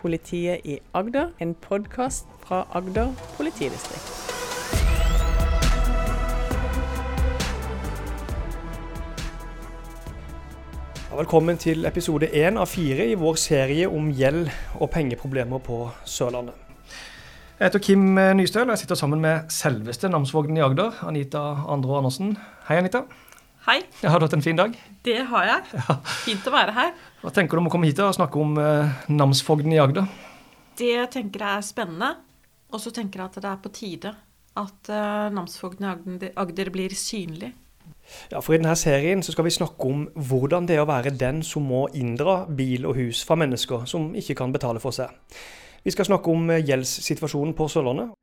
Politiet i Agder, en podkast fra Agder politidistrikt. Velkommen til episode én av fire i vår serie om gjeld og pengeproblemer på Sørlandet. Jeg heter Kim Nystøl, og jeg sitter sammen med selveste namsvognen i Agder, Anita Andrå Andersen. Hei, Anita. Hei. Jeg har du hatt en fin dag? Det har jeg. Fint å være her. Hva tenker du om å komme hit og snakke om eh, namsfogden i Agder? Det tenker jeg er spennende. Og så tenker jeg at det er på tide at eh, namsfogden i Agder, Agder blir synlig. Ja, for I denne serien så skal vi snakke om hvordan det er å være den som må inndra bil og hus fra mennesker som ikke kan betale for seg. Vi skal snakke om eh, gjeldssituasjonen på Sørlandet.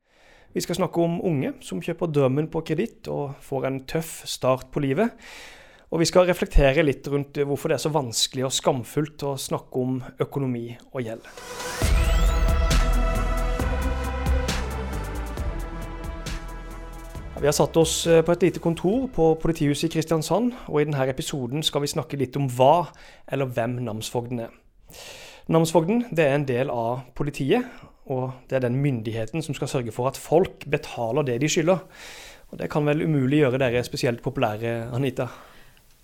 Vi skal snakke om unge som kjøper drømmen på kreditt og får en tøff start på livet. Og vi skal reflektere litt rundt hvorfor det er så vanskelig og skamfullt å snakke om økonomi og gjeld. Vi har satt oss eh, på et lite kontor på politihuset i Kristiansand, og i denne episoden skal vi snakke litt om hva eller hvem namsfogden er. Namsfogden er en del av politiet, og det er den myndigheten som skal sørge for at folk betaler det de skylder. Og Det kan vel umulig gjøre dere spesielt populære, Anita?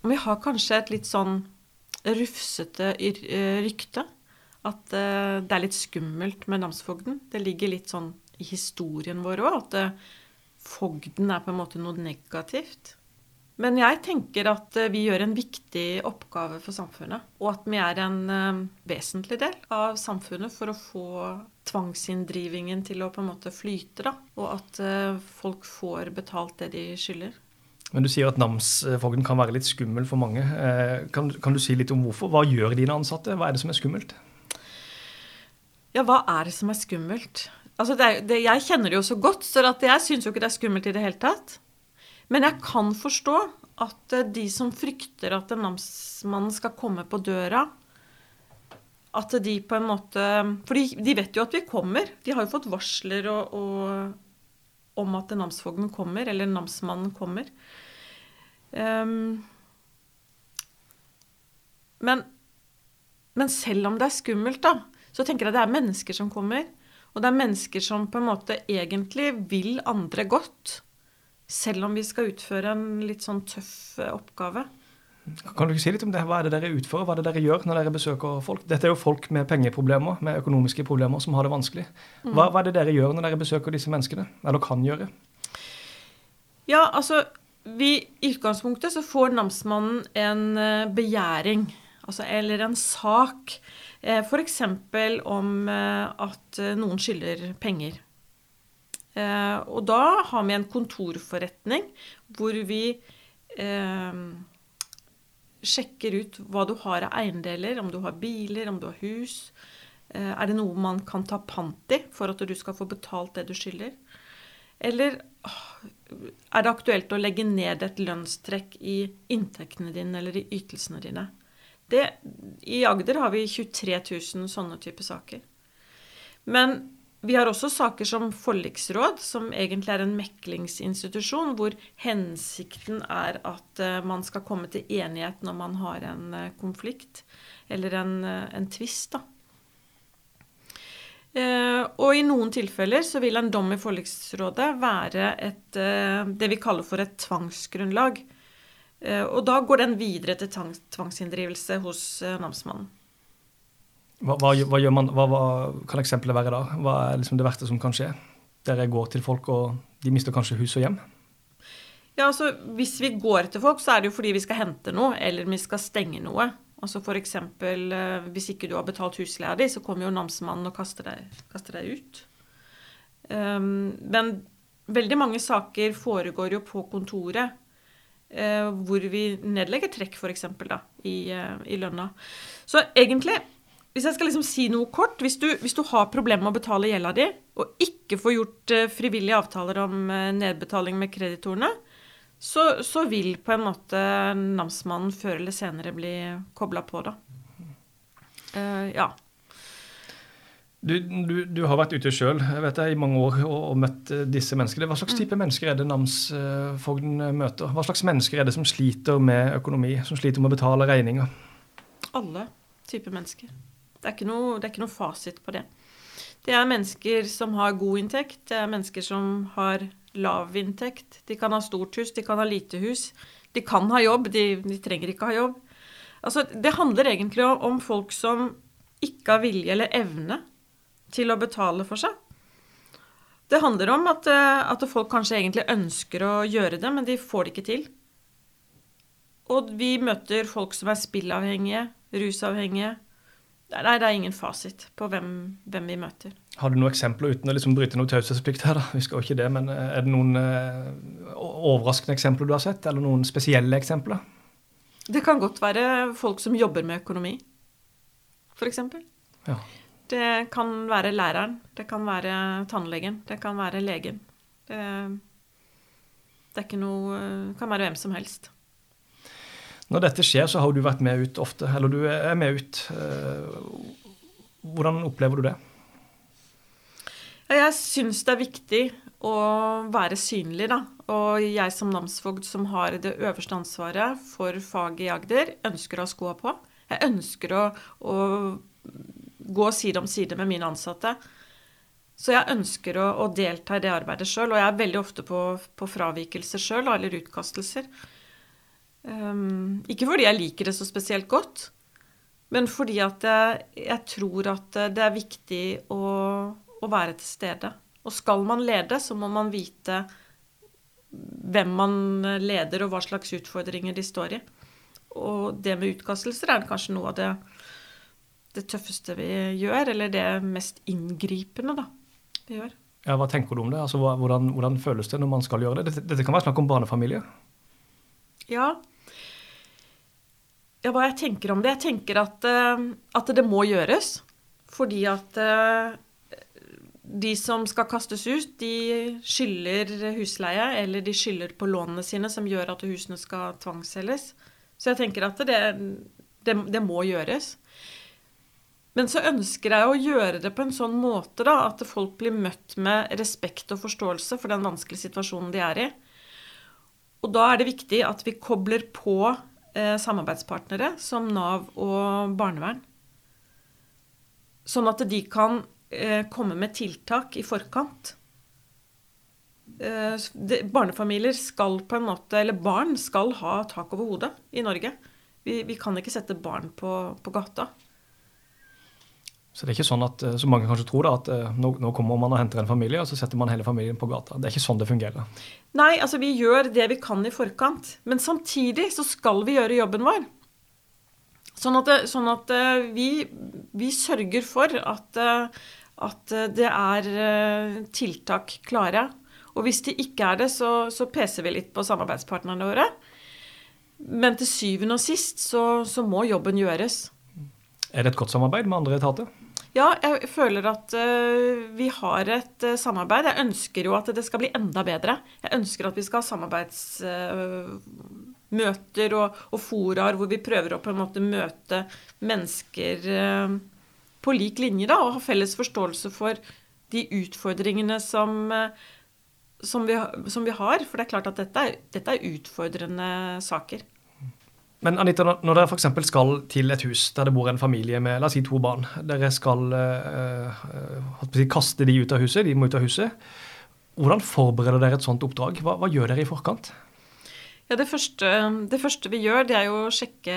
Vi har kanskje et litt sånn rufsete eh, rykte. At eh, det er litt skummelt med namsfogden. Det ligger litt sånn i historien vår òg. At fogden er på en måte noe negativt. Men jeg tenker at eh, vi gjør en viktig oppgave for samfunnet. Og at vi er en vesentlig del av samfunnet for å få tvangsinndrivingen til å på en måte flyte. Da. Og at uh, folk får betalt det de skylder. Men du sier at namsfogden kan være litt skummel for mange. Eh, kan, kan, du si litt om hvorfor? Hva gjør dine ansatte? Hva er det som er skummelt? Ja, hva er det som er skummelt? Altså det, det, jeg kjenner det jo så godt, så jeg syns jo ikke det er skummelt i det hele tatt. Men jeg kan forstå at eh, de som frykter at en namsmann skal komme på døra At de på en måte For de, vet jo at vi kommer. De har jo fått varsler og, og, om at namsfogden kommer, eller namsmannen kommer. Um, men, men selv om det er skummelt, da, så tenker jeg det er mennesker som kommer. Og det er mennesker som på en måte egentlig vil andre godt, selv om vi skal utføre en litt sånn tøff eh, oppgave. Kan du ikke si litt om det? Hva er det dere utfører, hva er det dere gjør når dere besøker folk? Dette er jo folk med pengeproblemer, med økonomiske problemer, som har det vanskelig. Hva, mm. hva er det dere gjør når dere besøker disse menneskene? Eller kan gjøre? Ja, altså vi, I utgangspunktet så får namsmannen en eh, begjæring, altså, eller en sak Eh, F.eks. om eh, at eh, noen skylder penger. Og da har vi en kontorforretning hvor vi sjekker ut hva du har av eiendeler, om du har biler, om du har hus. Er det noe man kan ta pant i for at du skal få betalt det du skylder? Eller er det aktuelt å legge ned et lønnstrekk i inntektene dine eller i ytelsene dine? Det, I Agder har vi 23 000 sånne type saker. Men vi har også saker som forliksråd, som egentlig er en meklingsinstitusjon, hvor hensikten er at uh, man skal komme til enighet når man har en uh, konflikt eller en, uh, en tvist. og i noen tilfeller så vil en dom i forliksrådet være et, det vi kaller for et tvangsgrunnlag. Eh, og da går den videre til tvangsinndrivelse hos eh, namsmannen. Hva, hva, hva, gjør man, hva, kan eksempelet være da? Hva er liksom det verste som kan skje? Dere går til folk, og de mister kanskje hus og hjem? Ja, altså Hvis vi går til folk, så er det jo fordi vi skal hente noe, eller vi skal stenge noe. Altså F.eks. eksempel, hvis ikke du har betalt husleia di, så kommer jo namsmannen og kaster deg, kaster deg ut. Um, men veldig mange saker foregår jo på kontoret uh, hvor vi nedlegger trekk, f.eks., i, uh, i lønna. Så egentlig, hvis jeg skal liksom si noe kort Hvis du, hvis du har problemer med å betale gjelda di, og ikke får gjort uh, frivillige avtaler om uh, nedbetaling med kreditorene, så, så, vil på en måte namsmannen før eller senere bli kobla på, da. Uh, ja. Du, du, du, har vært ute sjøl i mange år og, og, møtt eh, disse menneskene. Hva slags mm. type mennesker er det namsfogden eh, møter? Hva slags mennesker er det som sliter med økonomi, som sliter med å betale regninger? Alle typer mennesker. Det er, noe, det er ikke noe fasit på det. Det er mennesker som har god inntekt, det er mennesker som har lav inntekt. De kan ha stort hus, de kan ha lite hus. De kan ha jobb, de, de trenger ikke ha jobb. Altså, det handler egentlig om folk som ikke har vilje eller evne til å betale for seg. Det handler om at, eh, at folk kanskje egentlig ønsker å gjøre det, men de får det ikke til. Og vi møter folk som er spillavhengige, rusavhengige. Nei, det er ingen fasit på hvem, hvem vi møter. Har du noen eksempler uten å liksom bryte noe taushetsplikt her? da? Vi skal jo ikke det, men eh, Er det noen eh, overraskende eksempler du har sett, eller noen spesielle eksempler? Det kan godt være folk som jobber med økonomi, f.eks. Ja. Det kan være læreren, det kan være tannlegen, det kan være legen. Det, det er ikke noe Det kan være hvem som helst. Når dette skjer, så har du vært med ut ofte, eller du er med ut. Eh, hvordan opplever du det? Jeg syns det er viktig å være synlig, da. Og jeg som namsfogd som har det øverste ansvaret for faget i Agder, ønsker å ha skoa på. Jeg ønsker å, å, gå side om side med mine ansatte. Så jeg ønsker å, å delta i det arbeidet sjøl, og jeg er veldig ofte på, på fravikelser sjøl, eller utkastelser. Um, ikke fordi jeg liker det så spesielt godt, men fordi at jeg, jeg tror at det er viktig å, å, være til stede. Og skal man lede, så må man vite hvem man leder, og hva slags utfordringer de står i. Og det med utkastelser er kanskje noe av det, det tøffeste vi gjør, eller det mest inngripende da, vi gjør. Ja, Hva tenker du om det? Altså, hvordan, hvordan føles det når man skal gjøre det? Dette, dette kan være snakk om barnefamilie? Ja, ja, hva jeg tenker om det? Jeg tenker at, uh, at det må gjøres. Fordi at uh, de som skal kastes ut, de skylder husleie, eller de skylder på lånene sine, som gjør at husene skal tvangsselges. Så jeg tenker at det, det, det, må gjøres. Men så ønsker jeg å gjøre det på en sånn måte da, at folk blir møtt med respekt og forståelse for den vanskelige situasjonen de er i. Og da er det viktig at vi kobler på eh, samarbeidspartnere som Nav og barnevern. Sånn at de kan eh, komme med tiltak i forkant. Eh, barnefamilier skal på en måte, eller barn skal ha tak over hodet i Norge. Vi, vi kan ikke sette barn på, på gata. Så det er ikke sånn at, eh, som mange kanskje tror, da, at eh, nå, nå, kommer man og henter en familie, og så setter man hele familien på gata. Det er ikke sånn det fungerer. Nei, altså vi gjør det vi kan i forkant. Men samtidig så skal vi gjøre jobben vår. Sånn at, sånn at eh, vi, vi, sørger for at, at, det er tiltak klare. Og hvis det ikke er det, så, så peser vi litt på samarbeidspartnerne våre. Men til syvende og sist så, så må jobben gjøres. Er det et godt samarbeid med andre etater? Ja, jeg føler at uh, vi har et uh, samarbeid. Jeg ønsker jo at det skal bli enda bedre. Jeg ønsker at vi skal ha samarbeidsmøter uh, og, og foraer hvor vi prøver å på en måte møte mennesker på lik linje da, og ha felles forståelse for de utfordringene som, som, vi, som vi, har. For det er klart at dette er, dette er utfordrende saker. Men Anita, når dere f.eks. skal til et hus der det bor en familie med la oss si to barn, dere skal uh, uh, kaste de ut av huset, de må ut av huset. Hvordan forbereder dere et sånt oppdrag? Hva, hva gjør dere i forkant? Ja, det første, det første, vi gjør, det er jo å sjekke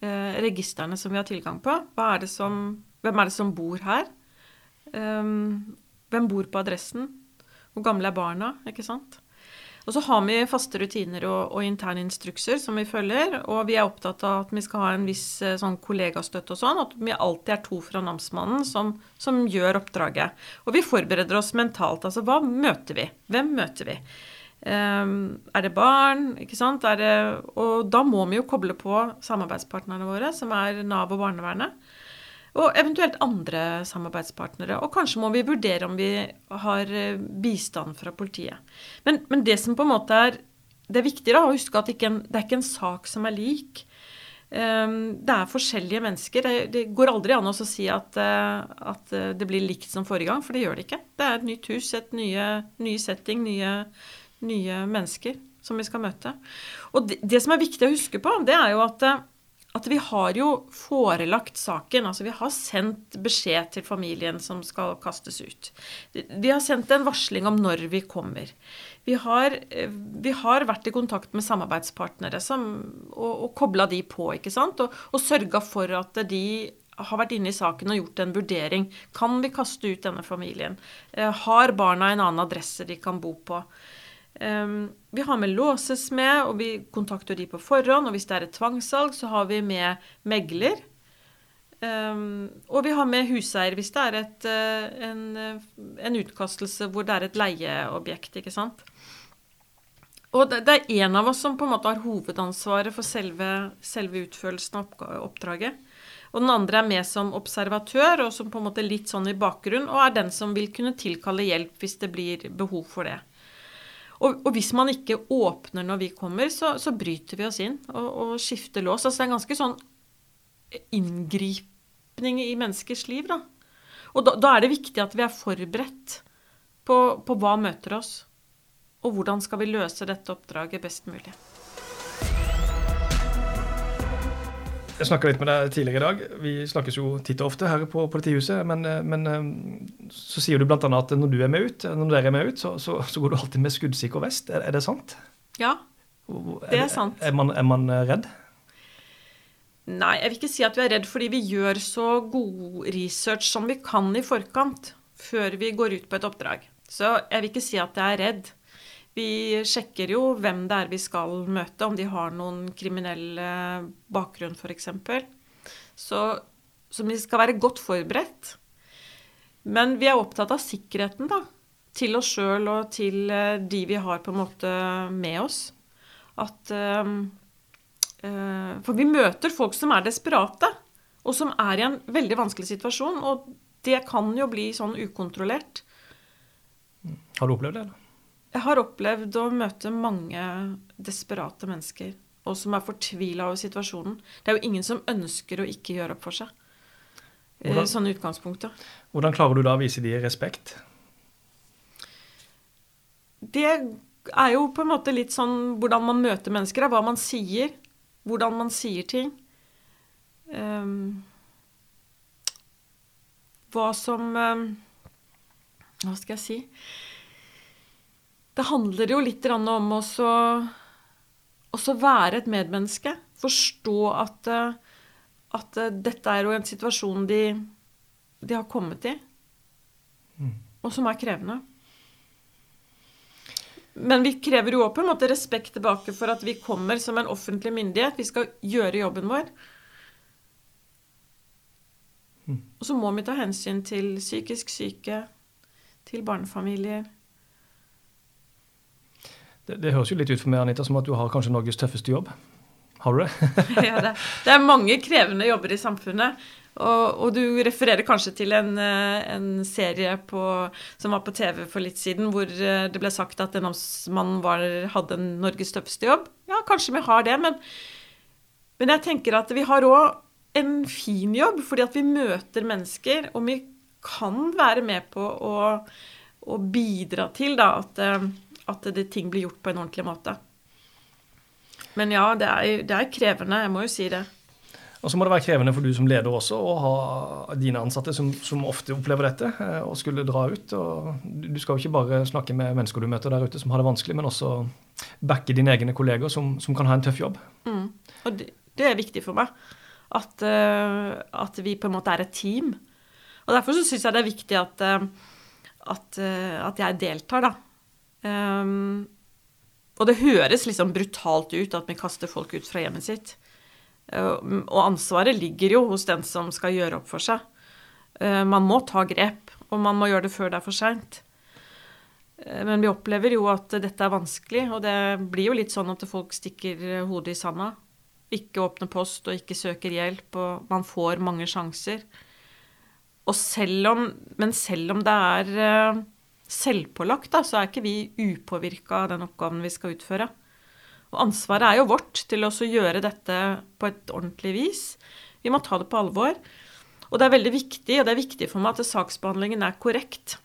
eh, registrene som vi har tilgang på. Er som, hvem er det som bor her? Um, hvem bor på adressen? Hvor gamle er barna? Ikke sant? Og så har vi faste rutiner og, og, interne instrukser som vi følger. Og vi er opptatt av at vi skal ha en viss eh, sånn kollegastøtte og sånn. At vi alltid er to fra namsmannen som, som, gjør oppdraget. Og vi forbereder oss mentalt. Altså hva møter vi? Hvem møter vi? Um, er det barn? Ikke sant? Det, og da må vi jo koble på samarbeidspartnerne våre, som er Nav og barnevernet. Og eventuelt andre samarbeidspartnere. Og kanskje må vi vurdere om vi har eh, bistand fra politiet. Men, men det som på en måte er det er viktig da, å huske at det, ikke en, det er ikke en sak som er lik. Um, det er forskjellige mennesker. Det, går aldri an å si at, uh, at, eh, det blir likt som forrige gang, for det gjør det ikke. Det er et nytt hus, et nye, nye setting, nye, nye, mennesker som vi skal møte. Og det, det, som er viktig å huske på, det er jo at, at vi har jo forelagt saken. Altså vi har sendt beskjed til familien som skal kastes ut. Vi har sendt en varsling om når vi kommer. Vi har, vi har vært i kontakt med samarbeidspartnere som, og, og kobla de på, ikke sant. Og, og sørga for at de har vært inne i saken og gjort en vurdering. Kan vi kaste ut denne familien? Eh, har barna en annen adresse de kan bo på? Vi har med låses med, og vi kontakter de på forhånd. Og hvis det er et tvangssalg, så har vi med megler. Og vi har med huseier hvis det er et, uh, en, uh, en, utkastelse hvor det er et leieobjekt, ikke sant. Og det, det er en av oss som på en måte har hovedansvaret for selve, selve utførelsen av oppdraget. Og den andre er med som observatør, og som på en måte litt sånn i bakgrunn, og er den som vil kunne tilkalle hjelp hvis det blir behov for det. Og, og, hvis man ikke åpner når vi kommer, så, så bryter vi oss inn og, og, skifter lås. Altså det er en ganske sånn inngripning i menneskers liv, da. Og da, da er det viktig at vi er forberedt på, på hva møter oss, og hvordan skal vi løse dette oppdraget best mulig. Jeg snakka litt med deg tidligere i dag. Vi snakkes jo titt og ofte her på politihuset. Men, eh, men eh, så sier du bl.a. at når du er med ut, når dere er med ut, så, så, så går du alltid med skuddsikker vest. Er, er, det sant? Ja, det er sant. Er, er, man, er man eh, redd? Nei, jeg vil ikke si at vi er redd, fordi vi gjør så god research som vi kan i forkant før vi går ut på et oppdrag. Så jeg vil ikke si at jeg er redd. Vi sjekker jo hvem det er vi skal møte, om de har noen kriminell bakgrunn f.eks. Så, så vi skal være godt forberedt. Men vi er opptatt av sikkerheten, da. Til oss sjøl og til eh, de vi har på en måte med oss. At uh, For vi møter folk som er desperate, og som er i en veldig vanskelig situasjon. Og det kan jo bli sånn ukontrollert. Har du opplevd det? eller? Jeg har opplevd å møte mange desperate mennesker, og som er fortvila over situasjonen. Det er jo ingen som ønsker å ikke gjøre opp for seg. Eh, hvordan, Sånne utgangspunktet. Hvordan klarer du da å vise de respekt? Det er jo på en måte litt sånn hvordan man møter mennesker, hva man sier. Hvordan man sier ting. Um, hva som um, Hva skal jeg si? Det handler jo litt om å også være et medmenneske. Forstå at, at, dette er jo en situasjon de, de har kommet i, mm. og som er krevende. Men vi krever jo òg på en måte respekt tilbake for at vi kommer som en offentlig myndighet. Vi skal gjøre jobben vår. Mm. Og så må vi ta hensyn til psykisk syke, til barnefamilier, det, det, høres jo litt ut for meg Anita, som at du har kanskje Norges tøffeste jobb. Har du det? ja, det, det, er mange krevende jobber i samfunnet. Og, og du refererer kanskje til en, eh, en serie på, som var på TV for litt siden, hvor eh, det ble sagt at en namsmann hadde en Norges tøffeste jobb. Ja, kanskje vi har det, men, men jeg tenker at vi har òg en fin jobb, fordi at vi møter mennesker, og vi kan være med på å, å bidra til da, at eh, at det, ting blir gjort på en ordentlig måte. Men ja, det er, det er krevende. Jeg må jo si det. Og så må det være krevende for du som leder også å ha dine ansatte som, som, ofte opplever dette, eh, og skulle dra ut. og Du skal jo ikke bare snakke med mennesker du møter der ute som har det vanskelig, men også backe dine egne kolleger som, som kan ha en tøff jobb. Mm. Og det, det, er viktig for meg. At, uh, at, vi på en måte er et team. Og Derfor så syns jeg det er viktig at, uh, at, at jeg deltar, da. Um, og det høres liksom brutalt ut at vi kaster folk ut fra hjemmet sitt. Uh, og ansvaret ligger jo hos den som skal gjøre opp for seg. Uh, man må ta grep, og man må gjøre det før det er for seint. Men vi opplever jo at dette er vanskelig, og det blir jo litt sånn at folk stikker hodet i sanda. Ikke åpner post og ikke søker hjelp, og man får mange sjanser. Og selv om, men selv om det er selvpålagt, da, så er ikke vi upåvirka av den oppgaven vi skal utføre. Og ansvaret er jo vårt til å gjøre dette på et ordentlig vis. Vi må ta det på alvor. Og det er veldig viktig, og det er viktig for meg at saksbehandlingen er korrekt.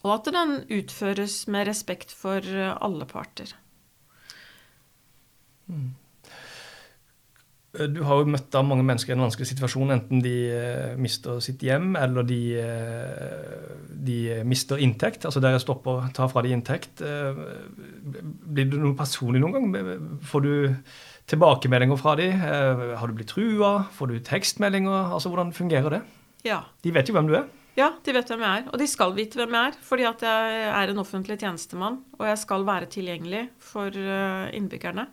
Og at den utføres med respekt for alle parter. Mm. Eh, du har jo møtt da mange mennesker i en vanskelig situasjon, enten de eh, mister sitt hjem, eller de, eh, de mister inntekt. Altså der jeg stopper, tar fra de inntekt. Blir det noe personlig noen gang? Får du tilbakemeldinger fra de? Har du blitt trua? Får du tekstmeldinger? Altså Hvordan fungerer det? Ja. De vet jo hvem du er. Ja, de vet hvem jeg er. Og de skal vite hvem jeg er, fordi at jeg er en offentlig tjenestemann, og jeg skal være tilgjengelig for innbyggerne.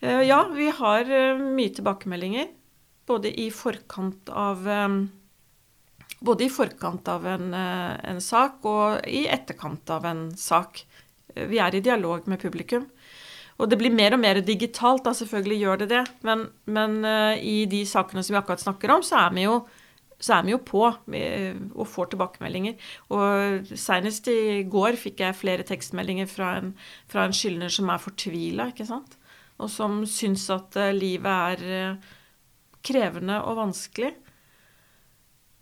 Eh, ja, vi har eh, mye tilbakemeldinger. Både i forkant av eh, i forkant av en, en, sak og i etterkant av en sak. Vi er i dialog med publikum. Og det blir mer og mer digitalt, da selvfølgelig gjør det det. Men, men i de sakene som vi akkurat snakker om, så er vi jo, er vi jo på og får tilbakemeldinger. Og Senest i går fikk jeg flere tekstmeldinger fra en, en skyldner som er fortvila. ikke sant? Og som syns at eh, livet er eh, krevende og vanskelig.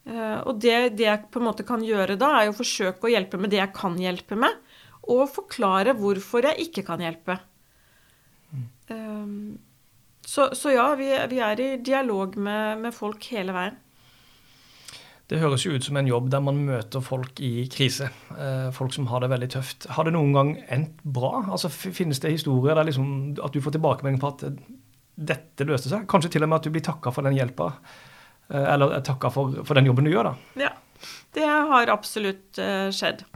Eh, og det, det, jeg på en måte kan gjøre da, er å forsøke å hjelpe med det jeg kan hjelpe med, og forklare hvorfor jeg ikke kan hjelpe. Mm. Så, så, ja, vi, vi, er i dialog med, med folk hele veien. Det høres jo ut som en jobb der man møter folk i krise. Eh, folk som har det veldig tøft. Har det noen gang endt bra? Altså, Finnes det historier der liksom, at du får tilbakemelding på at dette løste seg? Kanskje til og med at du blir takka for den hjelpa? Eh, eller takka for, for, den jobben du gjør, da? Ja, det har absolutt skjedd.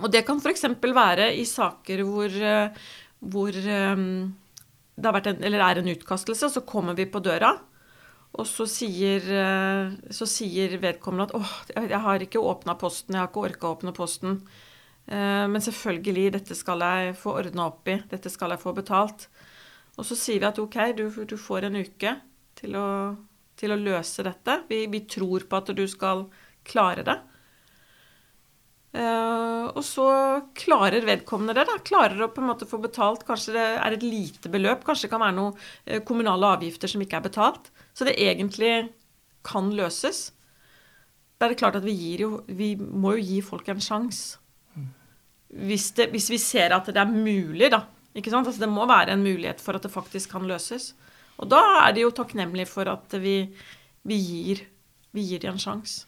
Og det kan f.eks. være i saker hvor, hvor det en, er en utkastelse, og så kommer vi på døra. Og så sier, eh, så sier vedkommende at 'åh, jeg har ikke åpna posten, jeg har ikke orka å åpne posten'. Eh, men selvfølgelig, dette skal jeg få ordna opp i, dette skal jeg få betalt. Og så sier vi at ok, du, du får en uke til å, til å løse dette. Vi, vi, tror på at du skal klare det. Uh, og så klarer vedkommende det. da, Klarer å på en måte få betalt. Kanskje det er et lite beløp. Kanskje det kan være noen kommunale avgifter som ikke er betalt. Så det egentlig kan løses. Det er klart at vi jo Vi må jo gi folk en sjanse. Hvis, hvis, vi ser at det er mulig, da. Ikke sant? Altså, det må være en mulighet for at det faktisk kan løses. Og da er de jo takknemlige for at vi, vi gir, vi gir dem en sjanse.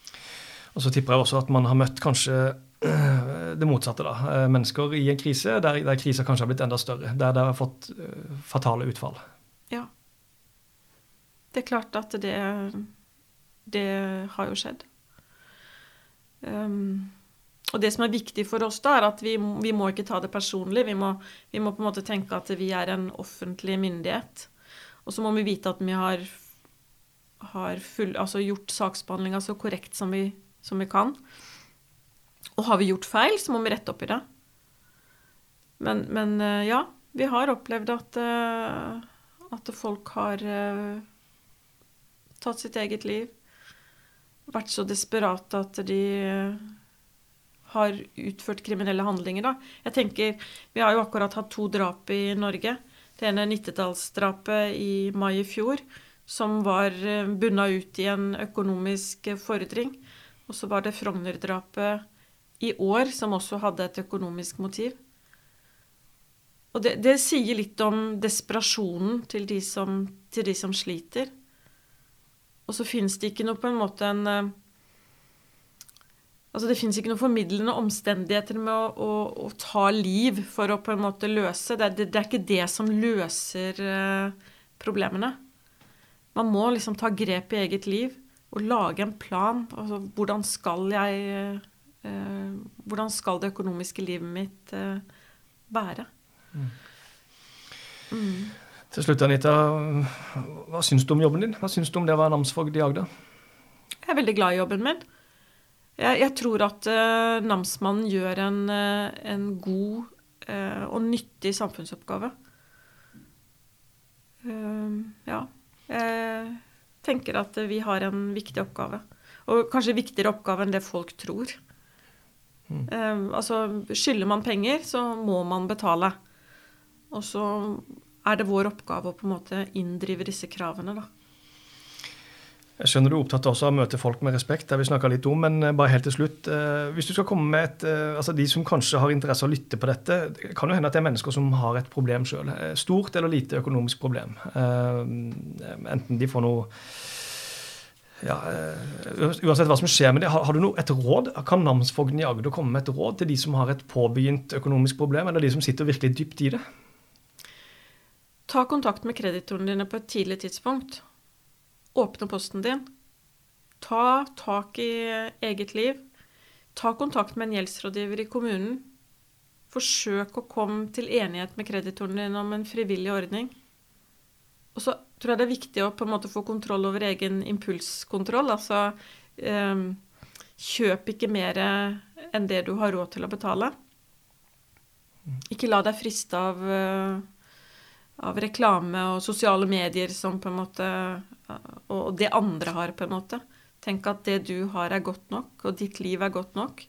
Og så tipper jeg også at man har møtt kanskje eh, det motsatte. da. Eh, mennesker i en krise der, der krisa kanskje har blitt enda større. Der det har fått eh, fatale utfall. Det er klart at det, det har jo skjedd. Um, og det som er viktig for oss, da, er at vi, vi må ikke ta det personlig. Vi må, vi må, på en måte tenke at vi er en offentlig myndighet. Og så må vi vite at vi har, har full, altså gjort saksbehandlinga så korrekt som vi, som vi, kan. Og har vi gjort feil, så må vi rette opp i det. Men, men eh, ja, vi har opplevd at, eh, at folk har eh, tatt sitt eget liv. Vært så desperate at de har utført kriminelle handlinger. Da. Jeg tenker, Vi har jo akkurat hatt to drap i Norge. Det ene Nittedalsdrapet i mai i fjor, som var eh, bunna ut i en økonomisk fordring. Og så var det Frogner-drapet i år, som også hadde et økonomisk motiv. Og det, det sier litt om desperasjonen til de som, til de som sliter. Og så fins det ikke noe på en måte en eh, Altså det fins ikke noen formidlende omstendigheter med å, å, å, ta liv for å på en måte løse. Det, det, det er ikke det som løser uh, problemene. Man må liksom ta grep i eget liv og lage en plan. Altså hvordan skal jeg uh, Hvordan skal det økonomiske livet mitt uh, være? Mm. Mm. Til slutt, Anita. Hva syns du om jobben din? Hva syns du om det å være namsfogd i Agder? Jeg er veldig glad i jobben min. Jeg, jeg tror at uh, namsmannen gjør en, uh, en god uh, og nyttig samfunnsoppgave. ja. Jeg tenker at vi har en viktig oppgave. Og kanskje viktigere oppgave enn det folk tror. Mm. altså, skylder man penger, så må man betale. Og så er det vår oppgave å på en måte inndrive disse kravene, da. Jeg skjønner du er opptatt også av å møte folk med respekt, det har vi snakka litt om. Men eh, bare helt til slutt, eh, hvis du skal komme med et eh, altså De som kanskje har interesse av å lytte på dette, det kan jo hende at det er mennesker som har et problem sjøl. Stort eller lite økonomisk problem. Enten de får noe ja, Uansett hva som skjer med det, har, du noe, et råd? Kan namsfogden i Agder komme med et råd til de som har et påbegynt økonomisk problem, eller de som sitter virkelig dypt i det? Ta kontakt med kreditorene dine på et tidlig tidspunkt. Åpne posten din. Ta tak i eget liv. Ta kontakt med en gjeldsrådgiver i kommunen. Forsøk å komme til enighet med kreditorene dine om en frivillig ordning. Og så tror jeg det er viktig å på en måte få kontroll over egen impulskontroll. Altså eh, kjøp ikke mer enn det du har råd til å betale. Ikke la deg friste av, av reklame og sosiale medier som på en måte og det andre har, på en måte. Tenk at det du har, er godt nok, og ditt liv er godt nok.